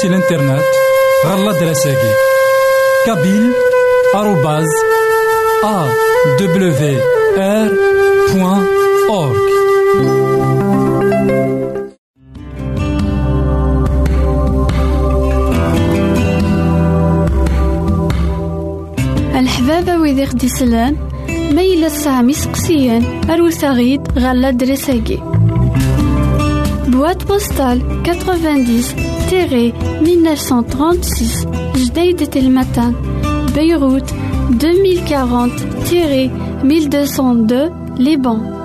سي الانترنت غالا دراساكي كابيل آروباز أ دبليو آر بوان أورك الحبابة ويدي غدي يسلم ما إلا سامي سقسيان أروت غيد غالا دراساكي 1936, Jdeid de Matin. Beyrouth, 2040-1202, Liban.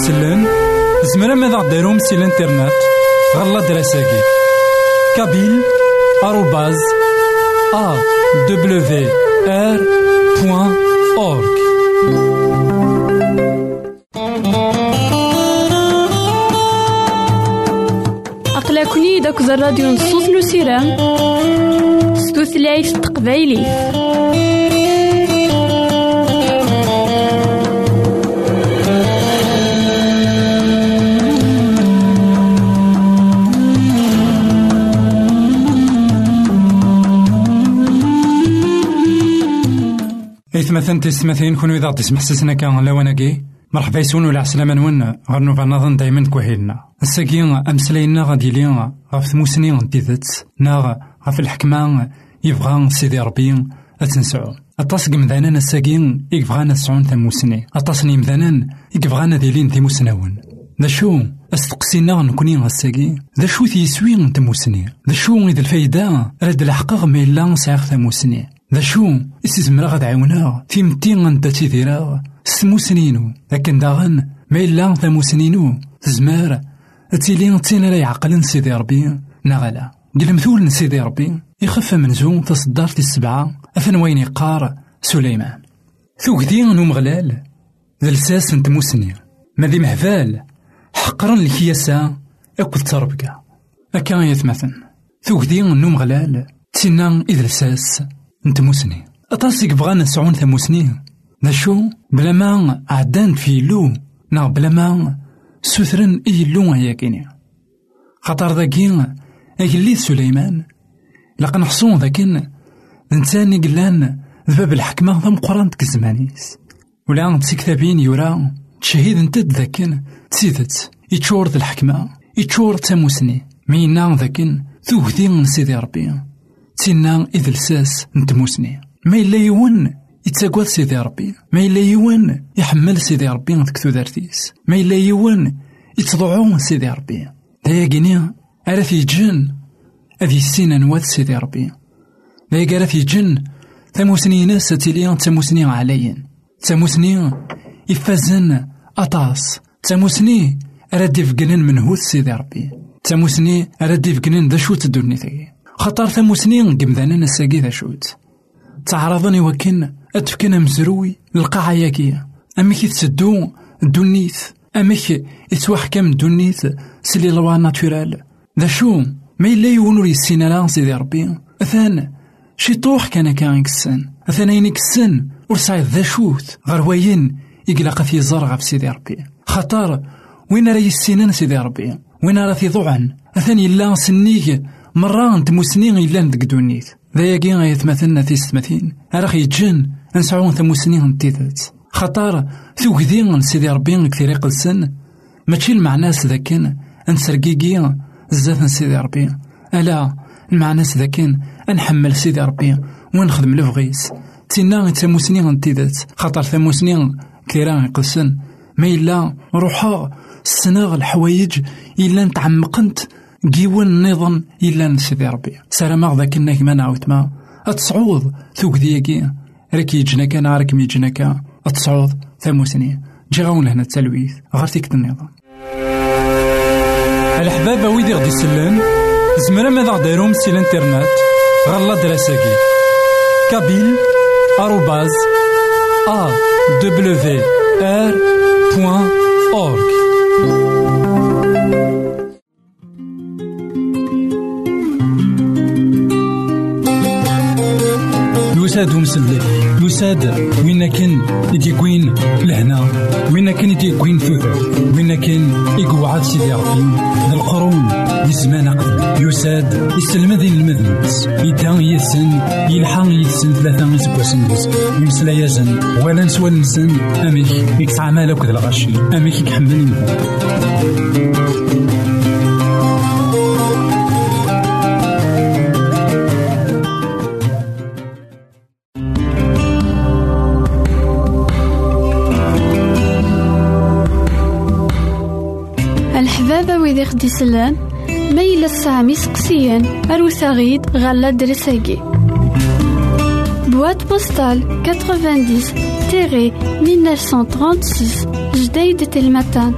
السلم غديرهم سي الانترنت غالا دراساكي كابيل آروباز أ دبليو آر بوان أورك أقلكني داك الراديو نصوص نسيرام ستوثلايف تقبايلي إثمثن تسمثين كونو إذا تسمح سسنا كان لواناكي مرحبا يسون ولا عسلامة نون غير نوفا نظن دايما كوهيلنا. الساكي أمسلاينا غادي ليا غاف ثموسني تيذت ناغ غاف الحكمة يبغى سيدي ربي أتنسعو. أطاس قمذانا الساكين يبغانا تسعون ثموسني. أطاس نيمذانا يبغانا ذيلين ثموسناون ذا شو؟ استقسينا نكوني غساكي ذا شو تيسوي نتموسني ذا شو إذا الفايدة؟ ذا شو إستزمرا غاد عاونا في متين غنتا تيديرا سموسنينو لكن داغن ما إلا ثموسنينو تزمار تيلي تين راه يعقلن سيدي ربي نغلا قل مثول سيدي ربي يخف منزو تصدر في السبعة أفن وين يقار سليمان ثوكدي نوم غلال ذا لساس نتموسني ما ذي مهفال حقرا الكياسة أكل تربكا أكا يتمثل ثوكدي نوم غلال تينا إذ لساس نتموسني أطاسك بغانا نسعون ثموسني ذا شو بلا ما عدان في لو. نا بلا ما سوثرن إيلو هياكيني خاطر ذاكي أجليد سليمان. لقد نحصون ذاكن إنسان قلان ذباب الحكمة ذا مقران تكزمانيس ولا تسكتابين يورا. تشهيد انت ذاكن تسيدت يتشور ذا الحكمة. يتشور تاموسني مينا ذاكن ذوهدي من سيدي ربي. تينا إذ لساس نتموسني ما إلا يون يتساقوات سيدي ربي ما إلا يوان يحمل سيدي ربي ديك تودارتيس ما إلا يوان يتضعون سيدي ربي دايا كينيا أرا في جن أذي السين أنوات سيدي ربي دايا في جن ثموسني ناس تيليان تموسني عليين تموسني يفازن أطاس تموسني أرا ديفقنن من هوت سيدي ربي تموسني أرا ديفقنن ذا شوت الدنيا خطر ثموسني قمذانا نساقي ذا شوت. تعرضني وكن أتفكنا مزروي القاعة ياكية أمك تسدو الدنيث أمك يتوحكم الدنيث سلي لوا ناتورال. ذا شو؟ ما إلا يونور يسينا لا سيدي ربي. أثان شي طوح كان كان كسن أثان أين كسن ورسايد ذا شوت. غير وين يقلق في زرغة في سيدي ربي. خطر وين راه يسينا سيدي ربي؟ وين راه في ضوعا أثان إلا سنيك مرة تموسنين إلا ندق دونيث ذا ياكي غيتمثلنا في ستمثين أراخ يتجن نسعون ثموسنين نتيذات خطار. ثوكذي سيدي ربي كثير يقلسن ماشي المعناس ذاكن نسرقيقي زاف سيدي ربي. ألا. المعناس ذاكن نحمل سيدي ربي. ونخدم لفغيس تينا ثموسنين نتيذات خاطر ثموسنين كثير يقلسن ما إلا روحا. السناغ الحوايج. إلا نتعمقنت جيون النظام إلا سيدي ربي. سلام نعاود ما. أتصعود ثوك دياكي راك يجناك أنا راك ميجناك أتصعود ثموسني. جي غاون هنا التلويث. غير تيك النظام. الحبابة ويدي غدي يسلم. زمرا ماذا غديرهم سي الانترنت غالا دراساكي. كابيل آروباز أ دبليو آر بوان أورك يساد ومسلي يساد وين كان يدي كوين لهنا؟ وين كان يدي كوين ثوثر وين كان يقعد سيدي ربي ذا القرون دي زمان قبل يساد. يسلم ذي المذنبس يدا يسن. يلحق يسن. ثلاثة يسكوسن يمسلا يزن. ولا نسوى نسن. أميك. يكسع مالك ذا الغشي. أميك يكحمل الحبابة ويدي خدي سلان ميلا سامي سقسيان أروساغيد غالا درساكي بواد بوستال 90 1936 Jdeï Telmatan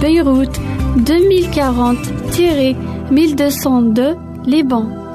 Beyrouth 2040-1202 Liban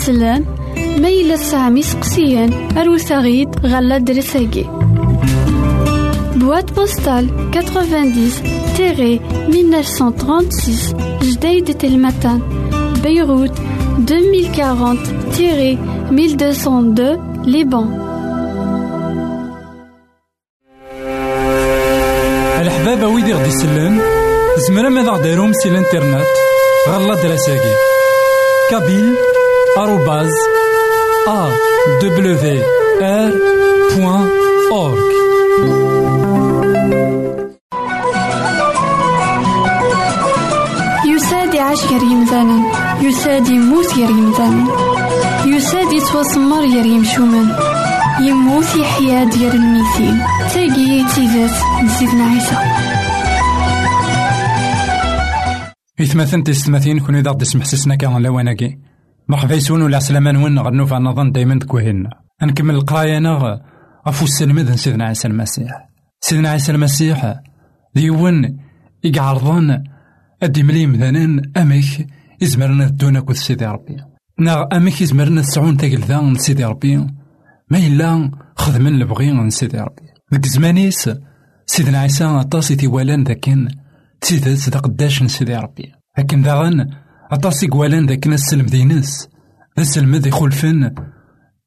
غادي يسلان ما يلا تسعام سقسيان أروت غيد غالا دريساكي بواد بوستال 90 تيري 1936 جديد تلمتان. بيروت 2040 تيري 1202 ليبان. الحبابة ويدي غدي يسلم زمرا ماذا غديرهم سي الانترنت غالا دراساكي كابيل arrobase awr ار بوان اورك يساد يعيش غير يمثالا يساد يموت غير يمثالا يساد يتوسمر غير يمشومان يموت يحيا ديال الميتين تاقي تيزات نسيتنا عيسى. إثماثن تستماثين كون إذا قد سمحسسنا كان لواناكي مرحبا يسون ولا عسلامة نون غنو في نظن دايما تكوهينا نكمل القراية أنا غفو السلمد سيدنا عيسى المسيح. سيدنا عيسى المسيح ديون يقعرضان أدي ملي مذانان أمك يزمرنا دونا كود سيدي ربي. نا أمك يزمرنا تسعون تاقل سيدي ربي. ما إلا خدمن لبغي سيدي ربي. ذك زمانيس سيدنا عيسى أطاس تيوالان ذاكن تيدات دا قداش سيدي ربي. لكن داغن أطاس يقوالان ذاك السلم دينس السلم ذي خلفن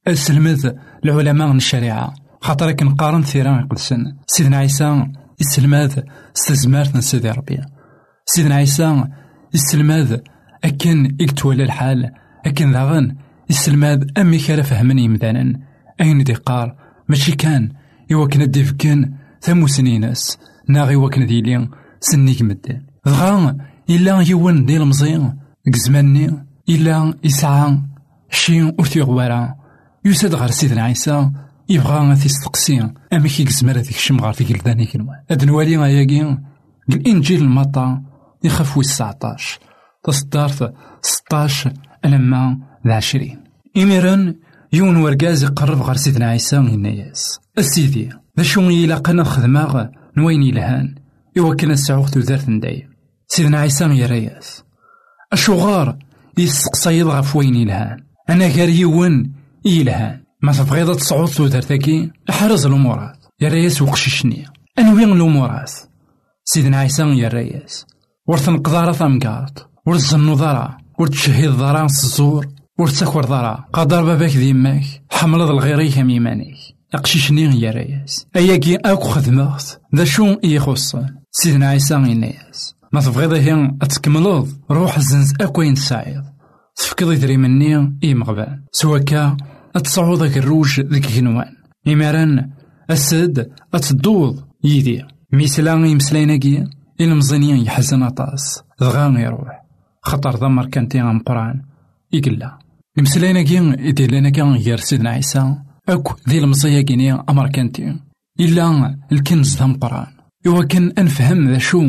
السلم العلماء من الشريعة خاطر كنقارن ثيران يقلسن سيدنا عيسى السلماذ استزمارت سيدي ربي سيدنا عيسى السلماذ أكن يكتولى الحال أكن داغن السلماذ أمي كان فهمني يمدانا أين دي قار ماشي كان إوا كنا ديفكن ثمو سنينس ناغي وكنا ديلي سنيك مدان دغا إلا يون ديال مزيان ديك إلا يسعى شي ور تيغوارا يساد غير سيدنا عيسى يبغى تيستقسي أما كي يزمر هذيك الشم غير تيقلداني كنوا هاد نوالي غياكي الإنجيل المطا يخاف ويس 19 تصدارت 16 ألما العشرين إميران يون ورقاز يقرب غير سيدنا عيسى يناياس السيدي ذا شو يلاقنا نخدماغ نوين يلهان إوا كنا نسعوغ تودارت ندايم سيدنا عيسى يراياس أشوغار يستقصيد غف وين يلهان. أنا غير يون يلهان. ما تبغيض تصعود تودارتاكي أحرز الأمورات. يراياس وقششني. أنوين الأمورات؟ سيدنا عيسى يراياس ورث نقدارة ثمقاط ورث النظرة ورتشهيد ضرا الزور. ورتسكر ضرا. قدر باباك ديماك حملض الغيري كم يمانيك أقشيشني يا رياس أياكي أكو خدمات. ذا شون يخصن سيدنا عيسى يناياس ما تبغيض هي؟ أتكملض روح الزنز أكوين سعيد تفكض يدري مني؟ إي مغبان سواكا أتصعود ذاك الروج ذيك كنوان إماران أسد أتدوض. يدي. ميسلا يمسلايناكي المزينين يحزن أطاس. دغا يروح. خطر ضمر كانتي غمقران يقلا المسلايناكي يدير لنا كان غير سيدنا عيسى. أكو ذي المزيا كيني أمر كانتي. إلا الكنز ذا مقرآن. إوا كان أنفهم ذا شو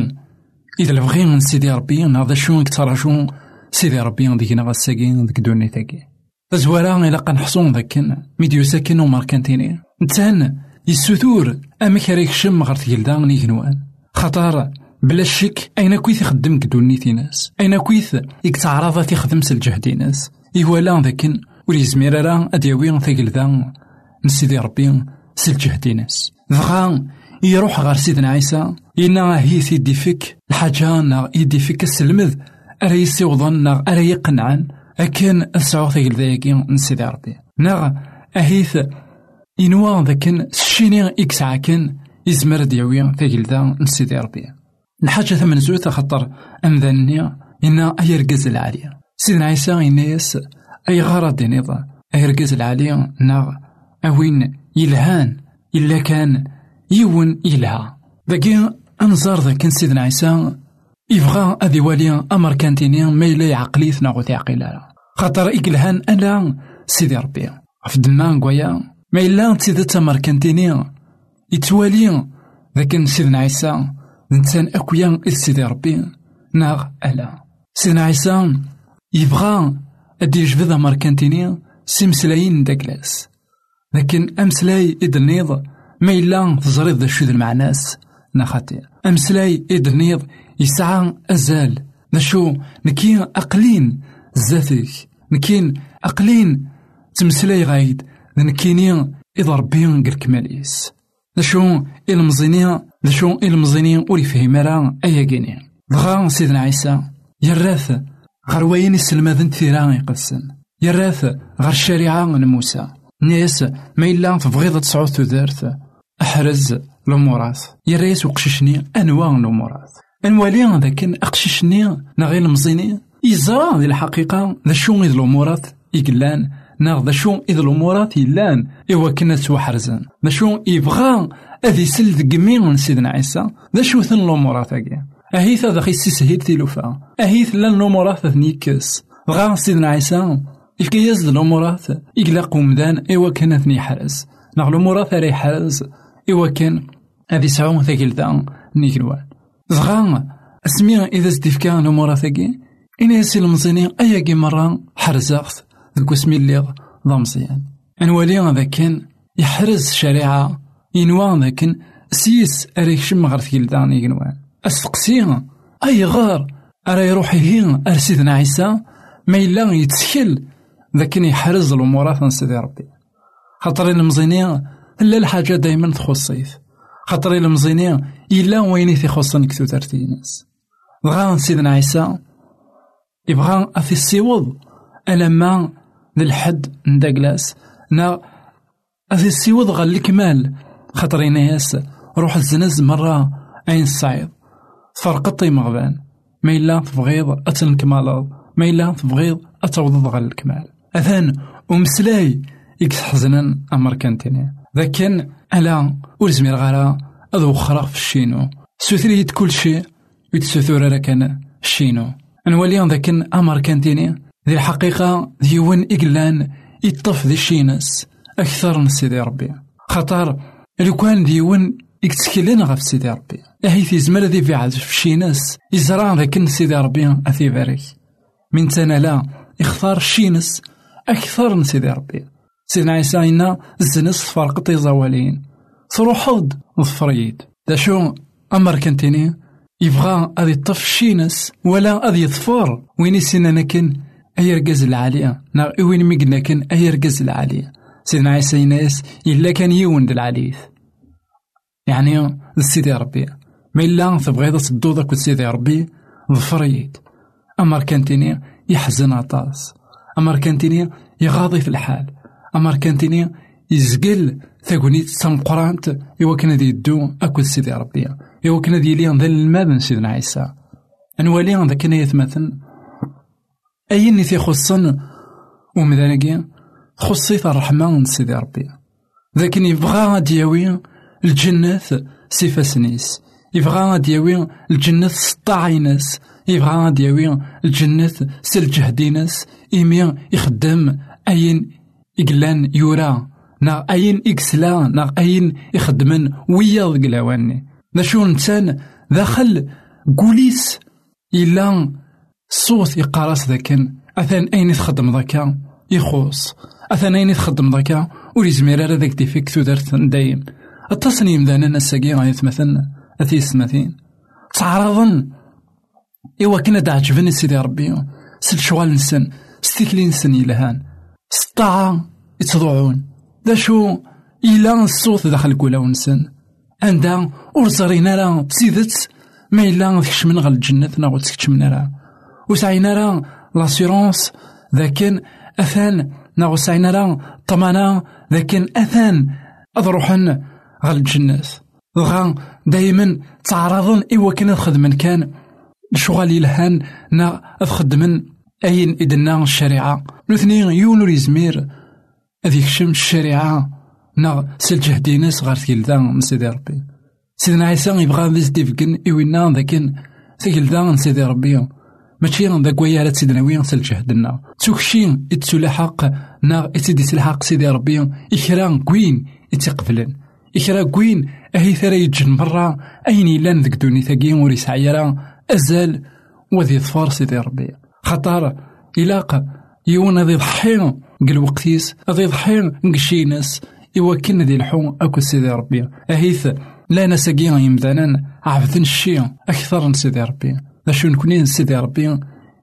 إذا البغي من سيدي ربي ذا شو يكتر شو؟ سيدي ربي ديكنا غساكين ديك دوني تاكي تزوارا إلا قنحصون ذاك ميديو ساكن ومار كانتيني نتان يسوثور أما كاريك شم غير تيلدا نيكنوان خطر بلا شك أين كويث يخدم كدونيتي ناس؟ أين كويث يكتعرض تيخدم سالجهد ناس؟ إيوالا ذاكن ور يزمير راه أدياوي تاكلدا نسيدي ربي سالجهد ناس. دغا يروح غير سيدنا عيسى. إنا هي سيدي فيك الحاجة نا يدي فيك السلمذ أرا يسيوضن نا أرا يقنعن أكن أسعو تاكل ذاكي نسيدي ربي ناغ أهيث إنوا ذاكن سشيني إكسعا كن يزمر دياوي تاكل ذا نسيدي ربي الحاجة ثمن زوث خطر أمذني إنا أي رقز العالية سيدنا عيسى إناس أي غرض نظام أي رقز العالية ناغ أوين يلهان إلا كان يون يلها ذاكي أنظر ذاك سيدنا عيسى. يبغى أذي والي أمر كانتيني ما إلا عقليت ناغو تعقيل خاطر إقلهان أنا سيدي ربي. في دمان قويا. ما إلا تيدت أمر كانتيني يتوالي ذاك سيدنا عيسى. نتسان أكويا سيدي ربي. ناغ ألا. سيدنا عيسى يبغى أدي يجبد أمر كانتيني سيمسلاين داكلاس لكن أمسلاي إدنيض ما إلا تزريض ذا ذا المعناس. نخاتي. أمسلاي إدنيض يسعى أزال. نشو نكين أقلين زاتك نكين أقلين تمسلاي غايد. نكيني إذا ربي كماليس نشو إلمزينين نشو إلمزينين ولي فهم راه أيا كيني دغا سيدنا عيسى يراث غير وين السلماذن ثيران يقسن يراث غير الشريعة من موسى. ناس ما إلا تبغيض تصعود تودارت أحرز الأمورات يرايس وقششني أنواع الأمورات أنوالي ذاك أقششني نغير المزيني يزرى ذي الحقيقة ذا شو غير الأمورات يقلان ناغ ذا شو إذ الأمورات يلان إوا كنا توحرزن ذا شو يبغى أذي ذق من سيدنا عيسى. ذا شو ثن الأمورات أكي أهيث هذا خيس سيسهيل تيلوفا أهيث لأن الأمورات ثنيكس بغا سيدنا عيسى. يفكي يزد الأمورات إقلاق ومدان إوا كان ثني حرز. ناغ الأمورات راه يحرز إوا كان هذي سعون ثقيل ذا نيكلوان زغا اسمي إذا زديفكا الأمورات ثقي إنا يسي المزيني أياكي مرة حرزاغت ذك اسمي اللي ضا مزيان أنوالي هذا كان يحرز شريعة ينوى ذاك سيس أريك شم غير ثقيل ذا نيكلوان أستقسي أي غار أرا يروح هي أرسيدنا عيسى ما إلا يتسكل ذاك يحرز الأمورات من سيدي ربي. خاطر المزينين لا الحاجة دايما تخصيث خاطر المزينين إلا وين تيخصن كتو ترتي ناس بغا سيدنا عيسى يبغى أثي السيوض ألما ذي الحد نداكلاس نا أثي السيوض غا الكمال. خاطر ياس روح الزنز مرة أين الصعيد فرقطي مغبان. ما إلا تبغيض أتنكمال ما إلا تبغيض أتوضض غا الكمال. أثان ومسلاي إكس حزنان أمريكانتيني لكن ألا ورزمير غارا أذو خرا في الشينو سوثريت كل شيء ويتسوثور راه كان الشينو نولي ذاك أمريكانتيني ذي الحقيقة ديون إقلان يطف ذي الشينس أكثر من سيدي ربي خطر لو كان ديون يتسكلين غف سيدي ربي أهي زمر ذي في عزف في الشينس يزرع ذاك سيدي ربي أثي بارك من تنا لا يختار الشينس أكثر من سيدي ربي سيدنا عيسى إنا الزنس فرق زوالين تروحض ظفريد دا شو أمر كنتيني يبغى أذي يطف شينس ولا أذي يظفر. وين يسينا نكن أي رقز العالية. نا وين ميقنا كن أي رقز العالية. سيدنا عيسى يناس إلا كان يون العليث. يعني سيدي ربي. ما إلا تبغي تصدو ذاك سيدي ربي. ظفريد أمر كنتيني يحزن عطاس أمر كنتيني يغاضي في الحال. أمر كانتيني يزقل ثاقونيت تمقرانت إوا كان ذي يدو أكل سيدي ربي إوا كان ذي ليان ذا الماذن سيدنا عيسى أنوالي ذا كان يثمثن أين تيخصن ومذانكي خصيت الرحمة من سيدي ربي لكن يبغى دياوي الجنة سيفا سنيس يبغى دياوي الجنة سطاعينس يبغى دياوي الجنة سل جهدينس إيمي يخدم أين إقلان يورا نا أين إكسلا نا أين يخدمن ويا ذك لاواني ذا شو نتان؟ داخل قوليس إلا صوت يقارس ذاكن. أثان أين تخدم ذاكا؟ يخوص أثان أين تخدم ذاكا؟ وريزمير راه ذاك ديفيك تودرت دايم التصنيم ذا أنا الساقي غايتمثلن أثي السماثين تعرضن. إوا كنا دا عجبني سيدي ربي. سل شغال نسن. ستيكلي نسن يلهان سطاعة يتضوعون دا شو إلا الصوت داخل كولا ونسن. عندها زرينا راه بسيدت ما إلا تكشمن غل الجنة ناغو تكشمنا راه وسعينا راه لاسيرونس ذاكن أثان. ناغو سعينا راه طمانا ذاكن أثان أضروحن غل الجنة. غا دايما تعرضن إوا كان خدمن كان. شغال يلهان نا خدمن أين إدنا الشريعة؟ نثني يونو يزمير أذ يكشم الشريعة؟ نا سلجه ديناس غار ثيلدا من سيدي ربي. سيدنا عيسى يبغى ذيس ديفكن إوينا ذاكن ثيلدا من سيدي ربي. ماشي ذاك ويا سيدنا وين سلجه دنا توكشي إتسو حق نا إتسدي الحق سيدي ربي. إكرا كوين إتقبلن إكرا كوين أهي ثرا يجن مرة. أين يلان ذك دوني ثاقي وريس عيرا. أزال وذي ظفار سيدي ربي. خطر إلاق يونا ذي ضحي قل وقتيس ذي يضحي نقشي ناس إوا كنا ذي الحو أكو سيدي ربي. أهيث لا نساقي يمدانا عبثن الشي أكثر من سيدي ربي. ذا نكوني سيدي ربي؟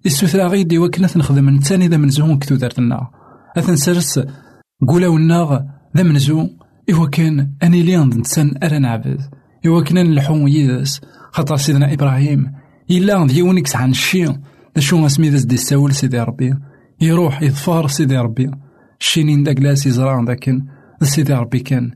السوثرا غيدي وكنا نخدم نتاني ذا منزوم كتو دارتنا أثن سرس قولا والناغ ذا منزو إوا كان أني ليان نتسان أرا نعبد. إوا كنا نلحو يدس خاطر سيدنا إبراهيم. إلا ديونيكس عن الشي ذا شو اسمي ذا دي الساول سيدي ربي يروح يظفار سيدي ربي الشينين داك لاس يزرع ذاكن سيدي ربي كان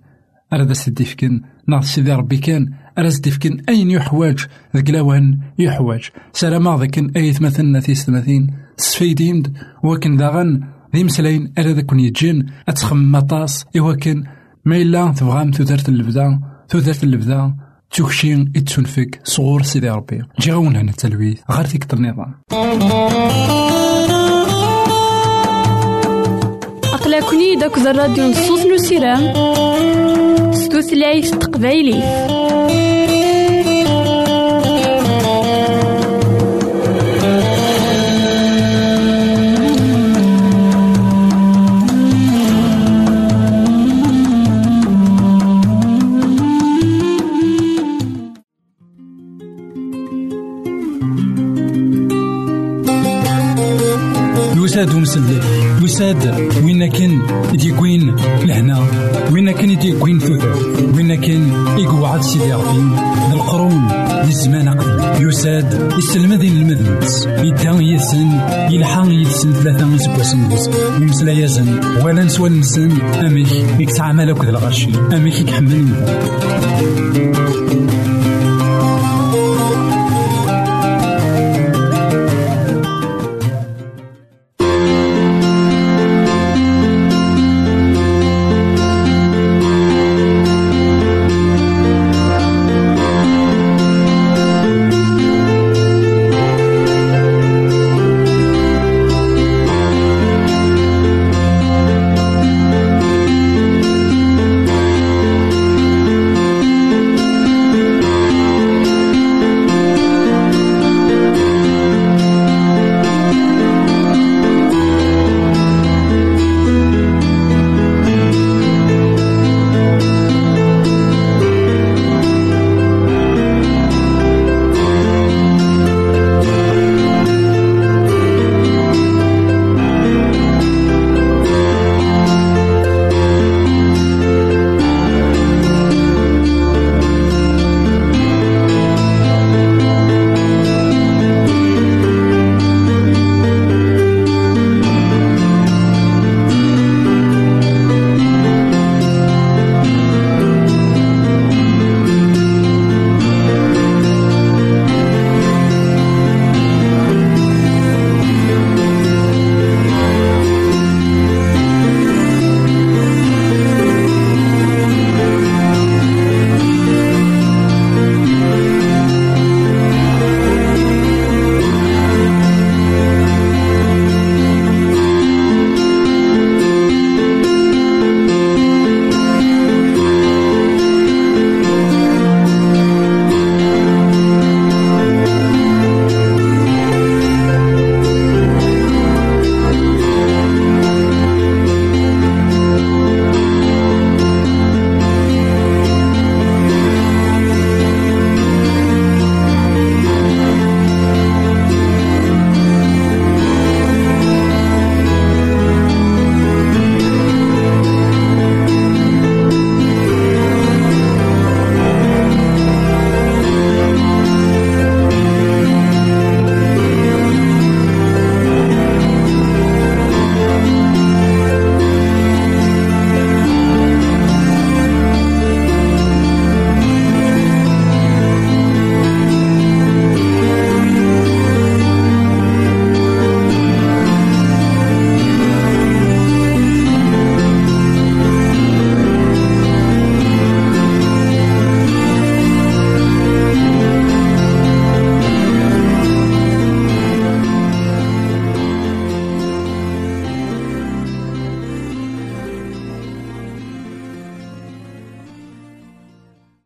أراد سيدي فكن ناض سيدي ربي كان أراد سيدي فكن أين يحواج ذاك لوان يحواج سلام ذاكن أي ثمثلنا في ثمثين سفيديمد وكن داغن ذي مسلاين ألا ذاكن يجين أتخمم مطاس إوا كان ما إلا تبغام تودرت اللبدا تودرت اللبدا تكشين اتسنفك صغور سيدي ربي. جي هنا التلويث غير فيك النظام أقلكني داك الراديو نصوص نسيرام ستوثلايف تقبايلي ومسلك يساد وين كان يديكوين لهنا. وين كان يديكوين ثوثر وين كان يقعد سيدي ربي القرون للزمان قبل. يساد. يسلمذين المذنبس يدان يسن. يلحق يسن ثلاثة يسبوسن بس يمسلا يزن. ولا نسوى المسن أميك يكسع مالك ذا الغشي أميك يكحمل.